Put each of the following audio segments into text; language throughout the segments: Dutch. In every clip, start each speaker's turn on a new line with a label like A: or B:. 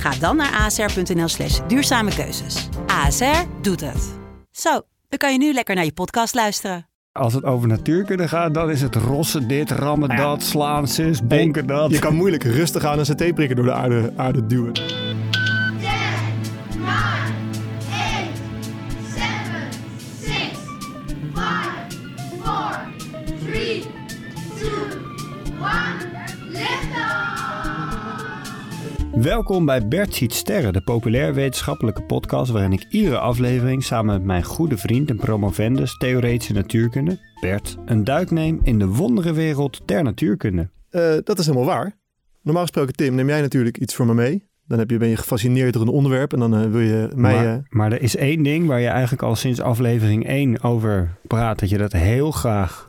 A: Ga dan naar asr.nl slash duurzame keuzes. ASR doet het. Zo, dan kan je nu lekker naar je podcast luisteren.
B: Als het over natuurkunde gaat, dan is het rossen dit, rammen dat, slaan zus, bonken dat.
C: Je kan moeilijk rustig aan een CT-prikker door de aarde, aarde duwen.
B: Welkom bij Bert ziet sterren, de populair wetenschappelijke podcast waarin ik iedere aflevering samen met mijn goede vriend en promovendus theoretische natuurkunde, Bert, een duik neem in de wonderenwereld der natuurkunde.
C: Eh, dat is helemaal waar. Normaal gesproken, Tim, neem jij natuurlijk iets voor me mee. Dan heb je, ben je gefascineerd door een onderwerp en dan eh, wil je mij... eh,
B: Maar, maar er is één ding waar je eigenlijk al sinds aflevering 1 over praat, dat je dat heel graag...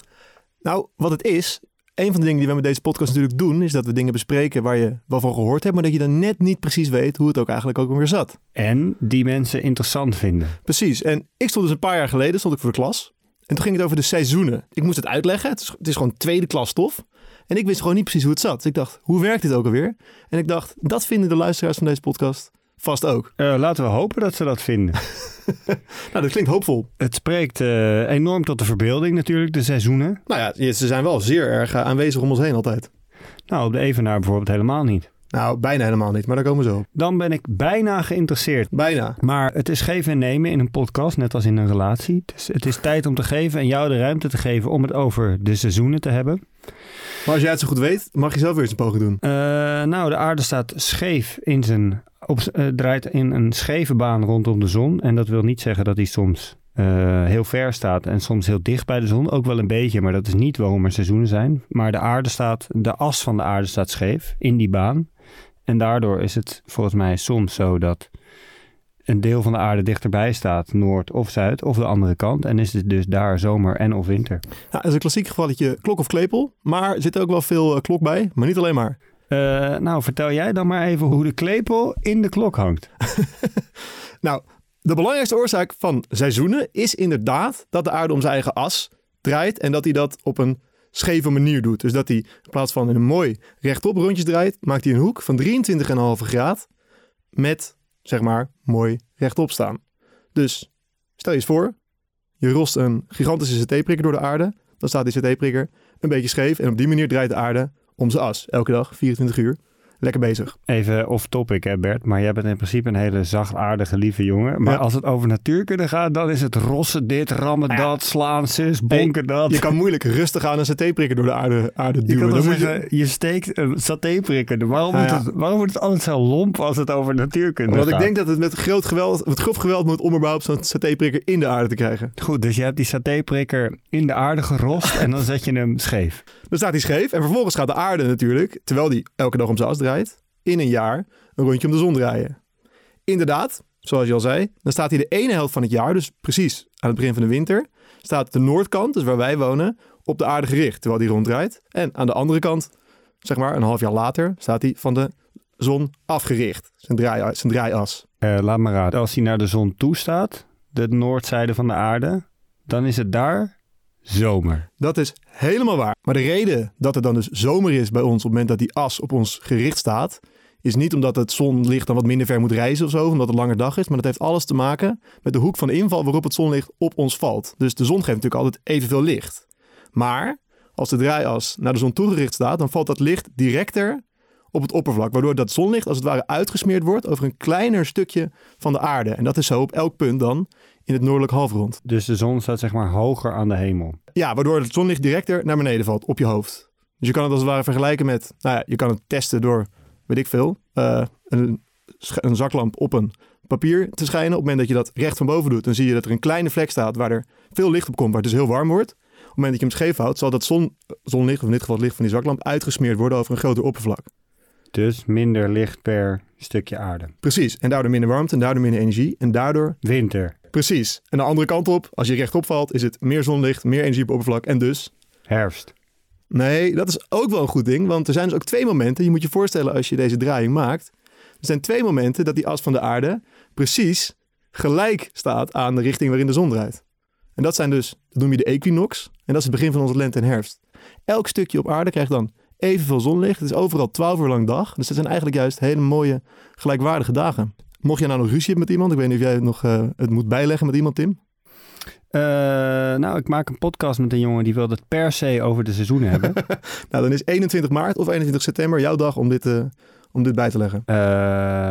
C: Nou, wat het is, een van de dingen die we met deze podcast natuurlijk doen, is dat we dingen bespreken waar je wel van gehoord hebt, maar dat je dan net niet precies weet hoe het ook eigenlijk ook weer zat.
B: En die mensen interessant vinden.
C: Precies. En ik stond dus een paar jaar geleden stond ik voor de klas. En toen ging het over de seizoenen. Ik moest het uitleggen. Het is, het is gewoon tweede klas stof. En ik wist gewoon niet precies hoe het zat. Dus ik dacht, hoe werkt dit ook alweer? En ik dacht, dat vinden de luisteraars van deze podcast vast ook.
B: Eh, laten we hopen dat ze dat vinden.
C: Nou, dat klinkt hoopvol.
B: Het spreekt eh, enorm tot de verbeelding natuurlijk, de seizoenen.
C: Nou ja, ze zijn wel zeer erg eh, aanwezig om ons heen altijd.
B: Nou, op de Evenaar bijvoorbeeld helemaal niet.
C: Nou, bijna helemaal niet, maar daar komen we zo op.
B: Dan ben ik bijna geïnteresseerd.
C: Bijna.
B: Maar het is geven en nemen in een podcast, net als in een relatie. Dus het is tijd om te geven en jou de ruimte te geven om het over de seizoenen te hebben.
C: Maar als jij het zo goed weet, mag je zelf weer eens een poging doen.
B: Eh, nou, de aarde staat scheef in zijn... Op, eh, draait in een scheve baan rondom de zon. En dat wil niet zeggen dat hij soms eh, heel ver staat en soms heel dicht bij de zon. Ook wel een beetje, maar dat is niet waarom er seizoenen zijn. Maar de aarde staat, de as van de aarde staat scheef in die baan. En daardoor is het volgens mij soms zo dat een deel van de aarde dichterbij staat, noord of zuid, of de andere kant. En is het dus daar zomer en of winter.
C: Nou, dat is een klassiek gevalletje klok of klepel. Maar er zit ook wel veel eh, klok bij, maar niet alleen maar.
B: Eh, nou, vertel jij dan maar even hoe de klepel in de klok hangt.
C: Nou, de belangrijkste oorzaak van seizoenen is inderdaad dat de aarde om zijn eigen as draait en dat hij dat op een scheve manier doet. Dus dat hij in plaats van in een mooi rechtop rondjes draait, maakt hij een hoek van 23,5 graad met, zeg maar, mooi rechtop staan. Dus stel je eens voor, je rost een gigantische CT-prikker door de aarde, dan staat die CT-prikker een beetje scheef en op die manier draait de aarde om zijn as. Elke dag, 24 uur. Lekker bezig.
B: Even off topic, hè Bert. Maar jij bent in principe een hele zachtaardige, lieve jongen. Maar
C: Ja.
B: als het over natuurkunde gaat, dan is het rossen dit, rammen dat, slaan zus, bonken dat.
C: Je kan moeilijk rustig aan een CT-prikker door de aarde, aarde
B: Je
C: duwen.
B: kan dan
C: moet je-
B: zeggen, je steekt een satéprikker. Waarom,
C: Ah,
B: moet het, waarom wordt het altijd zo lomp als het over natuurkunde
C: Want ik
B: gaat?
C: denk dat het met groot geweld, met grof geweld moet om überhaupt zo'n CT-prikker in de aarde te krijgen.
B: Goed, dus je hebt die satéprikker in de aarde gerost en dan zet je hem scheef.
C: Dan staat hij scheef en vervolgens gaat de aarde natuurlijk, terwijl die elke dag om zijn as draait, in een jaar een rondje om de zon draaien. Inderdaad, zoals je al zei, dan staat hij de ene helft van het jaar, dus precies aan het begin van de winter, staat de noordkant, dus waar wij wonen, op de aarde gericht, terwijl die ronddraait. En aan de andere kant, zeg maar een half jaar later, staat hij van de zon afgericht, zijn, draai, zijn draaias.
B: Eh, laat maar raden. Als hij naar de zon toe staat, de noordzijde van de aarde, dan is het daar zomer.
C: Dat is helemaal waar. Maar de reden dat het dan dus zomer is bij ons op het moment dat die as op ons gericht staat, is niet omdat het zonlicht dan wat minder ver moet reizen of zo, omdat het een lange dag is, maar dat heeft alles te maken met de hoek van inval waarop het zonlicht op ons valt. Dus de zon geeft natuurlijk altijd evenveel licht. Maar als de draaias naar de zon toegericht staat, dan valt dat licht directer op het oppervlak, waardoor dat zonlicht als het ware uitgesmeerd wordt over een kleiner stukje van de aarde. En dat is zo op elk punt dan in het noordelijk halfrond.
B: Dus de zon staat zeg maar hoger aan de hemel.
C: Ja, waardoor het zonlicht directer naar beneden valt op je hoofd. Dus je kan het als het ware vergelijken met, nou ja, je kan het testen door, weet ik veel, eh, een, een zaklamp op een papier te schijnen. Op het moment dat je dat recht van boven doet, dan zie je dat er een kleine vlek staat waar er veel licht op komt, waar het dus heel warm wordt. Op het moment dat je hem scheef houdt, zal dat zon, zonlicht, of in dit geval het licht van die zaklamp, uitgesmeerd worden over een groter oppervlak.
B: Dus minder licht per stukje aarde.
C: Precies, en daardoor minder warmte en daardoor minder energie en daardoor
B: Winter.
C: Precies. En de andere kant op, als je rechtop valt, is het meer zonlicht, meer energie op oppervlak en dus...
B: Herfst.
C: Nee, dat is ook wel een goed ding, want er zijn dus ook twee momenten. Je moet je voorstellen als je deze draaiing maakt. Er zijn twee momenten dat die as van de aarde precies gelijk staat aan de richting waarin de zon draait. En dat zijn dus, dat noem je de equinox. En dat is het begin van onze lente en herfst. Elk stukje op aarde krijgt dan evenveel zonlicht. Het is overal 12 uur lang dag. Dus dat zijn eigenlijk juist hele mooie, gelijkwaardige dagen. Mocht je nou nog ruzie hebben met iemand, ik weet niet of jij het nog eh, het moet bijleggen met iemand, Tim.
B: Eh, nou, ik maak een podcast met een jongen die wil het per se over de seizoenen hebben.
C: Nou, dan is 21 maart of 21 september jouw dag om dit, eh, om dit bij te leggen.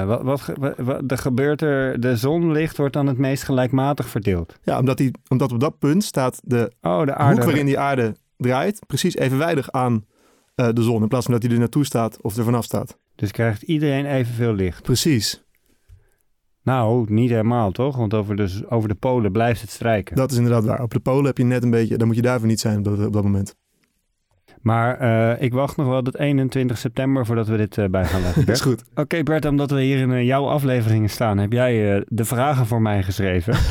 B: Wat, wat, ge- wat, wat- er gebeurt er, de zonlicht wordt dan het meest gelijkmatig verdeeld.
C: Ja, omdat, die, omdat op dat punt staat de
B: Oh, de
C: hoek
B: aarde.
C: waarin die aarde draait precies evenwijdig aan eh, de zon. In plaats van dat hij er naartoe staat of er vanaf staat.
B: Dus krijgt iedereen evenveel licht.
C: Precies.
B: Nou, niet helemaal toch? Want over de, over de polen blijft het strijken.
C: Dat is inderdaad waar. Op de polen heb je net een beetje, dan moet je daarvoor niet zijn op dat, op dat moment.
B: Maar eh, ik wacht nog wel tot 21 september voordat we dit eh, bij gaan leggen.
C: Dat is goed.
B: Oké Bert, omdat we hier in eh, jouw afleveringen staan, heb jij de vragen voor mij geschreven.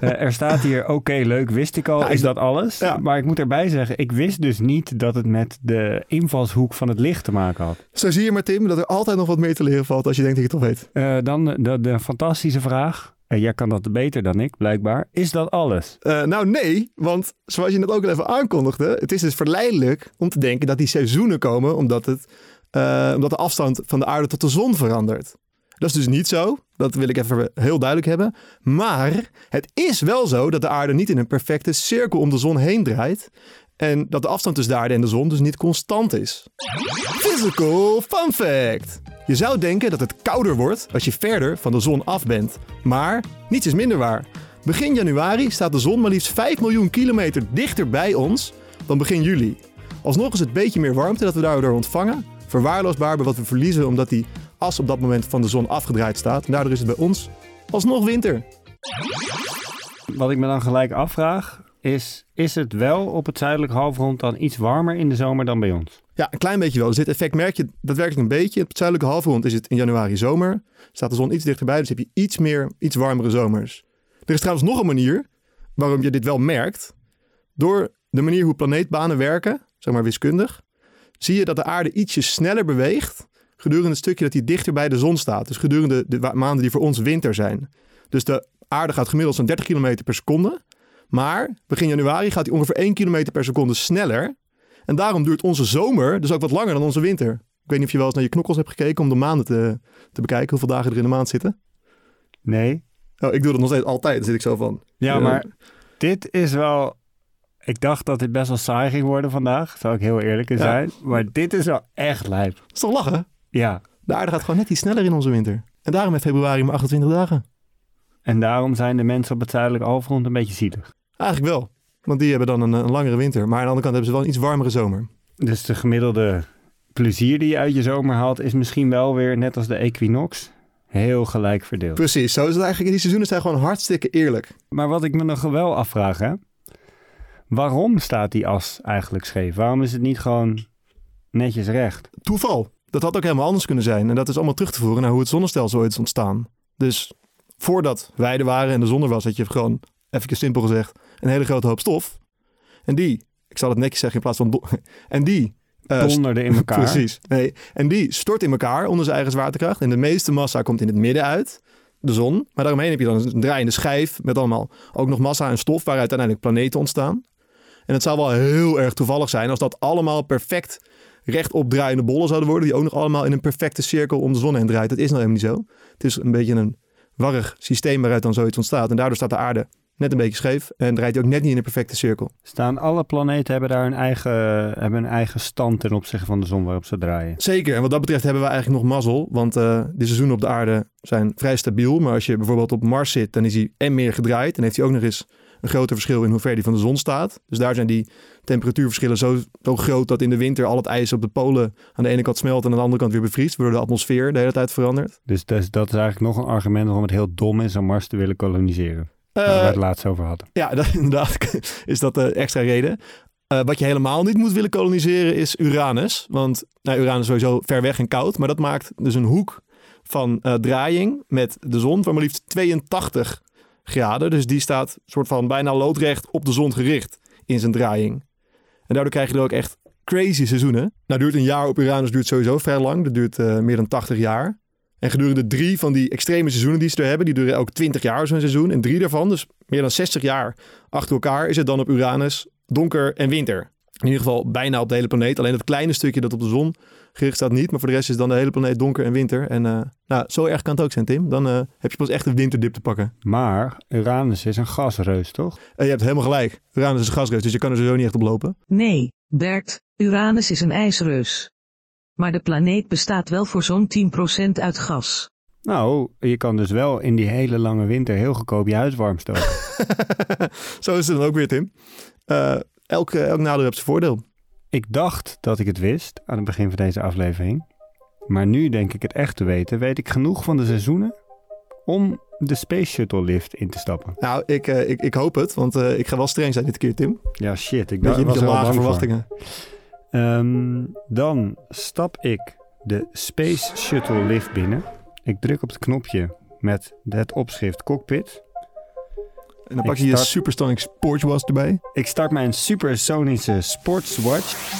B: Er staat hier, oké leuk, wist ik al, is dat alles?
C: Ja.
B: Maar ik moet erbij zeggen, ik wist dus niet dat het met de invalshoek van het licht te maken had.
C: Zo zie je maar Tim, dat er altijd nog wat meer te leren valt als je denkt dat je het al weet.
B: Dan de, de fantastische vraag, en jij kan dat beter dan ik blijkbaar, is dat alles?
C: Eh, nou nee, want zoals je net ook al even aankondigde, het is dus verleidelijk om te denken dat die seizoenen komen omdat, het, eh, omdat de afstand van de aarde tot de zon verandert. Dat is dus niet zo, dat wil ik even heel duidelijk hebben. Maar het is wel zo dat de aarde niet in een perfecte cirkel om de zon heen draait. En dat de afstand tussen de aarde en de zon dus niet constant is. Physical fun fact. Je zou denken dat het kouder wordt als je verder van de zon af bent. Maar niets is minder waar. Begin januari staat de zon maar liefst 5 miljoen kilometer dichter bij ons dan begin juli. Alsnog is het beetje meer warmte dat we daardoor ontvangen. Verwaarloosbaar bij wat we verliezen omdat die as op dat moment van de zon afgedraaid staat. Daardoor is het bij ons alsnog winter.
B: Wat ik me dan gelijk afvraag, is, is het wel op het zuidelijk halfrond dan iets warmer in de zomer dan bij ons?
C: Ja, een klein beetje wel. Dus dit effect merk je daadwerkelijk een beetje. Op het zuidelijke halfrond is het in januari zomer. Staat de zon iets dichterbij, dus heb je iets meer, iets warmere zomers. Er is trouwens nog een manier waarom je dit wel merkt. Door de manier hoe planeetbanen werken, zeg maar wiskundig, zie je dat de aarde ietsje sneller beweegt gedurende het stukje dat hij dichter bij de zon staat. Dus gedurende de maanden die voor ons winter zijn. Dus de aarde gaat gemiddeld zo'n 30 km per seconde. Maar begin januari gaat hij ongeveer 1 km per seconde sneller. En daarom duurt onze zomer dus ook wat langer dan onze winter. Ik weet niet of je wel eens naar je knokkels hebt gekeken om de maanden te, te bekijken. Hoeveel dagen er in de maand zitten.
B: Nee?
C: Oh, ik doe dat nog steeds altijd. Dan zit ik zo van.
B: Ja,
C: Ja.
B: maar dit is wel... Ik dacht dat dit best wel saai ging worden vandaag, zou ik heel eerlijk in
C: Ja.
B: zijn. Maar dit is wel echt lijp.
C: Dat is toch lachen?
B: Ja,
C: De aarde gaat gewoon net iets sneller in onze winter. En daarom heeft februari maar 28 dagen.
B: en daarom zijn de mensen op het zuidelijk halfrond een beetje zielig.
C: Eigenlijk wel. Want die hebben dan een, een langere winter. Maar aan de andere kant hebben ze wel een iets warmere zomer.
B: Dus de gemiddelde plezier die je uit je zomer haalt, is misschien wel weer, net als de equinox, heel gelijk verdeeld.
C: Precies, zo is het eigenlijk. Die seizoenen zijn gewoon hartstikke eerlijk.
B: Maar wat ik me nog wel afvraag, hè? Waarom staat die as eigenlijk scheef? Waarom is het niet gewoon netjes recht?
C: Toeval. Dat had ook helemaal anders kunnen zijn. En dat is allemaal terug te voeren naar hoe het zonnestelsel ooit is ontstaan. Dus voordat wij er waren en de zon er was, had je gewoon, even simpel gezegd, een hele grote hoop stof. En die, ik zal het netjes zeggen in plaats van... en die...
B: Donderde in elkaar.
C: Precies. Nee. En die stort in elkaar onder zijn eigen zwaartekracht. En de meeste massa komt in het midden uit, de zon. Maar daaromheen heb je dan een draaiende schijf met allemaal ook nog massa en stof waaruit uiteindelijk planeten ontstaan. En het zou wel heel erg toevallig zijn als dat allemaal perfect rechtop draaiende bollen zouden worden. Die ook nog allemaal in een perfecte cirkel om de zon heen draait. Dat is nou helemaal niet zo. Het is een beetje een warrig systeem waaruit dan zoiets ontstaat. En daardoor staat de aarde net een beetje scheef. En draait hij ook net niet in een perfecte cirkel.
B: Staan alle planeten hebben daar een eigen, hebben een eigen stand ten opzichte van de zon waarop ze draaien.
C: Zeker. En wat dat betreft hebben we eigenlijk nog mazzel. Want eh, de seizoenen op de aarde zijn vrij stabiel. Maar als je bijvoorbeeld op Mars zit, dan is hij en meer gedraaid. En heeft hij ook nog eens een groter verschil in hoe ver die van de zon staat. Dus daar zijn die temperatuurverschillen zo, zo groot dat in de winter al het ijs op de polen aan de ene kant smelt en aan de andere kant weer bevriest. Waardoor de atmosfeer de hele tijd verandert.
B: Dus dat is, dat is eigenlijk nog een argument waarom het heel dom is om Mars te willen koloniseren. Waar we
C: Eh,
B: het laatst over hadden.
C: Ja, dat, inderdaad is dat de extra reden. Eh, wat je helemaal niet moet willen koloniseren is Uranus. Want nou, Uranus is sowieso ver weg en koud. Maar dat maakt dus een hoek van eh, draaiing met de zon van maar liefst 82 graden. Dus die staat soort van bijna loodrecht op de zon gericht in zijn draaiing. En daardoor krijg je er ook echt crazy seizoenen. Nou duurt een jaar op Uranus duurt sowieso vrij lang. Dat duurt eh, meer dan 80 jaar. En gedurende drie van die extreme seizoenen die ze er hebben, die duren ook 20 jaar zo'n seizoen. En drie daarvan, dus meer dan 60 jaar achter elkaar, is het dan op Uranus donker en winter. In ieder geval bijna op de hele planeet. Alleen dat kleine stukje dat op de zon gericht staat niet. Maar voor de rest is dan de hele planeet donker en winter. En eh, nou, zo erg kan het ook zijn, Tim. Dan eh, heb je pas echt een winterdip te pakken.
B: Maar Uranus is een gasreus, toch?
C: En je hebt helemaal gelijk. Uranus is een gasreus, dus je kan er sowieso niet echt op lopen.
D: Nee, Bert, Uranus is een ijsreus. Maar de planeet bestaat wel voor zo'n 10% uit gas.
B: Nou, je kan dus wel in die hele lange winter heel goedkoop je huis warm stoken.
C: zo is het dan ook weer, Tim. Eh, elk, elk nadeel heeft zijn voordeel.
B: ik dacht dat ik het wist aan het begin van deze aflevering. Maar nu denk ik het echt te weten. Weet ik genoeg van de seizoenen om de Space Shuttle lift in te stappen.
C: Nou, ik, eh, ik, ik hoop het, want eh, ik ga wel streng zijn dit keer, Tim.
B: Ja, shit. Ik
C: Weet je,
B: was er
C: je
B: Ehm, dan stap ik de Space Shuttle lift binnen. Ik druk op het knopje met het opschrift cockpit.
C: En dan pak je je
B: start-
C: Supersonic Sportswas erbij.
B: Ik start mijn supersonische sportswatch.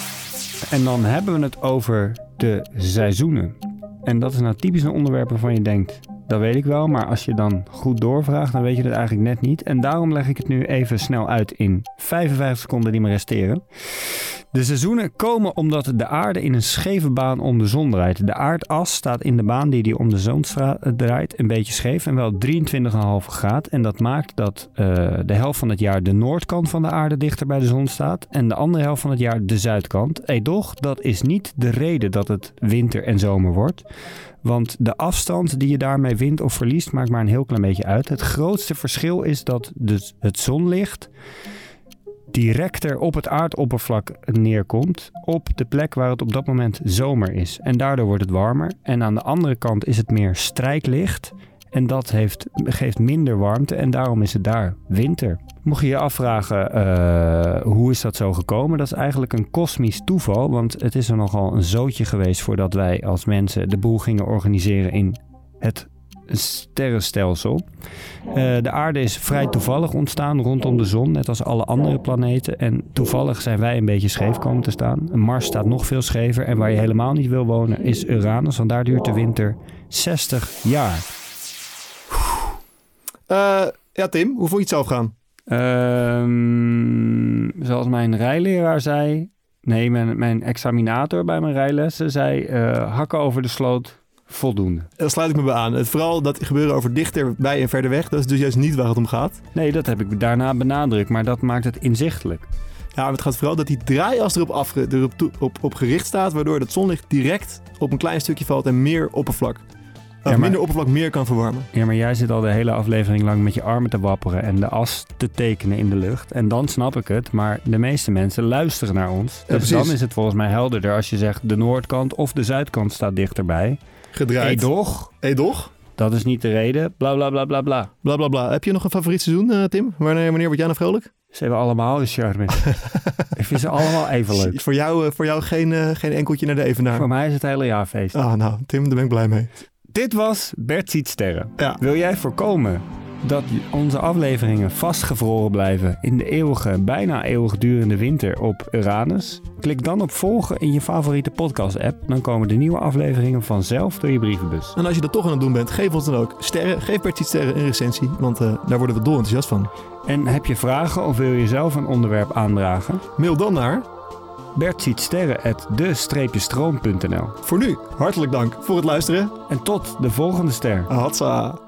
B: En dan hebben we het over de seizoenen. En dat is nou typisch een onderwerp waarvan je denkt, dat weet ik wel. Maar als je dan goed doorvraagt, dan weet je dat eigenlijk net niet. En daarom leg ik het nu even snel uit in 55 seconden die me resteren. De seizoenen komen omdat de aarde in een scheve baan om de zon draait. De aardas staat in de baan die die om de zon stra- draait een beetje scheef en wel 23,5 graad. En dat maakt dat eh, de helft van het jaar de noordkant van de aarde dichter bij de zon staat en de andere helft van het jaar de zuidkant. Edoch, dat is niet de reden dat het winter en zomer wordt. Want de afstand die je daarmee wint of verliest maakt maar een heel klein beetje uit. Het grootste verschil is dat dus het zonlicht directer op het aardoppervlak neerkomt op de plek waar het op dat moment zomer is. En daardoor wordt het warmer. En aan de andere kant is het meer strijklicht. En dat heeft, geeft minder warmte en daarom is het daar winter. Mocht je je afvragen eh, hoe is dat zo gekomen, dat is eigenlijk een kosmisch toeval. Want het is er nogal een zootje geweest voordat wij als mensen de boel gingen organiseren in het sterrenstelsel. Eh, de aarde is vrij toevallig ontstaan rondom de zon, net als alle andere planeten. En toevallig zijn wij een beetje scheef komen te staan. Mars staat nog veel schever. En waar je helemaal niet wil wonen is Uranus, want daar duurt de winter 60 jaar.
C: Eh, ja, Tim, hoe vond je het zelf gaan?
B: Ehm, zoals mijn rijleraar zei, nee, mijn, mijn examinator bij mijn rijlessen zei, eh, hakken over de sloot, voldoende.
C: Daar sluit ik me bij aan. Het vooral dat gebeuren over dichterbij en verder weg, dat is dus juist niet waar het om gaat.
B: Nee, dat heb ik daarna benadrukt, maar dat maakt het inzichtelijk.
C: Ja, maar het gaat vooral dat die draaias erop, afge, erop toe- op, op gericht staat, waardoor het zonlicht direct op een klein stukje valt en meer oppervlak,
B: maar-
C: minder oppervlak meer kan verwarmen.
B: Ja, maar jij zit al de hele aflevering lang met je armen te wapperen en de as te tekenen in de lucht. En dan snap ik het, maar de meeste mensen luisteren naar ons.
C: Ja,
B: dus
C: precies.
B: dan is het volgens mij helderder als je zegt de noordkant of de zuidkant staat dichterbij.
C: Gedraaid.
B: Edoch,
C: Hey, toch?
B: dat is niet de reden, bla bla bla bla bla.
C: Bla bla bla. Heb je nog een favoriet seizoen, eh, Tim? Wanneer, wanneer word jij nou vrolijk?
B: Ze hebben allemaal een charme. ik vind ze allemaal even leuk.
C: Voor jou, eh, voor jou geen, eh, geen enkeltje naar de Evenaar?
B: Voor mij is het hele jaar feest.
C: Ah, nou, Tim, daar ben ik blij mee.
B: Dit was Bert Ziet Sterren.
C: Ja.
B: Wil jij voorkomen dat onze afleveringen vastgevroren blijven in de eeuwige, bijna eeuwigdurende winter op Uranus? Klik dan op volgen in je favoriete podcast-app. Dan komen de nieuwe afleveringen vanzelf door je brievenbus.
C: En als je dat toch aan het doen bent, geef ons dan ook sterren. Geef Bert iets sterren in recensie, want eh, daar worden we dol enthousiast van.
B: En heb je vragen of wil je zelf een onderwerp aandragen?
C: Mail dan naar,
B: Bert ziet sterren at de-stroom.nl.
C: voor nu, hartelijk dank voor het luisteren.
B: En tot de volgende ster.
C: Hatsa.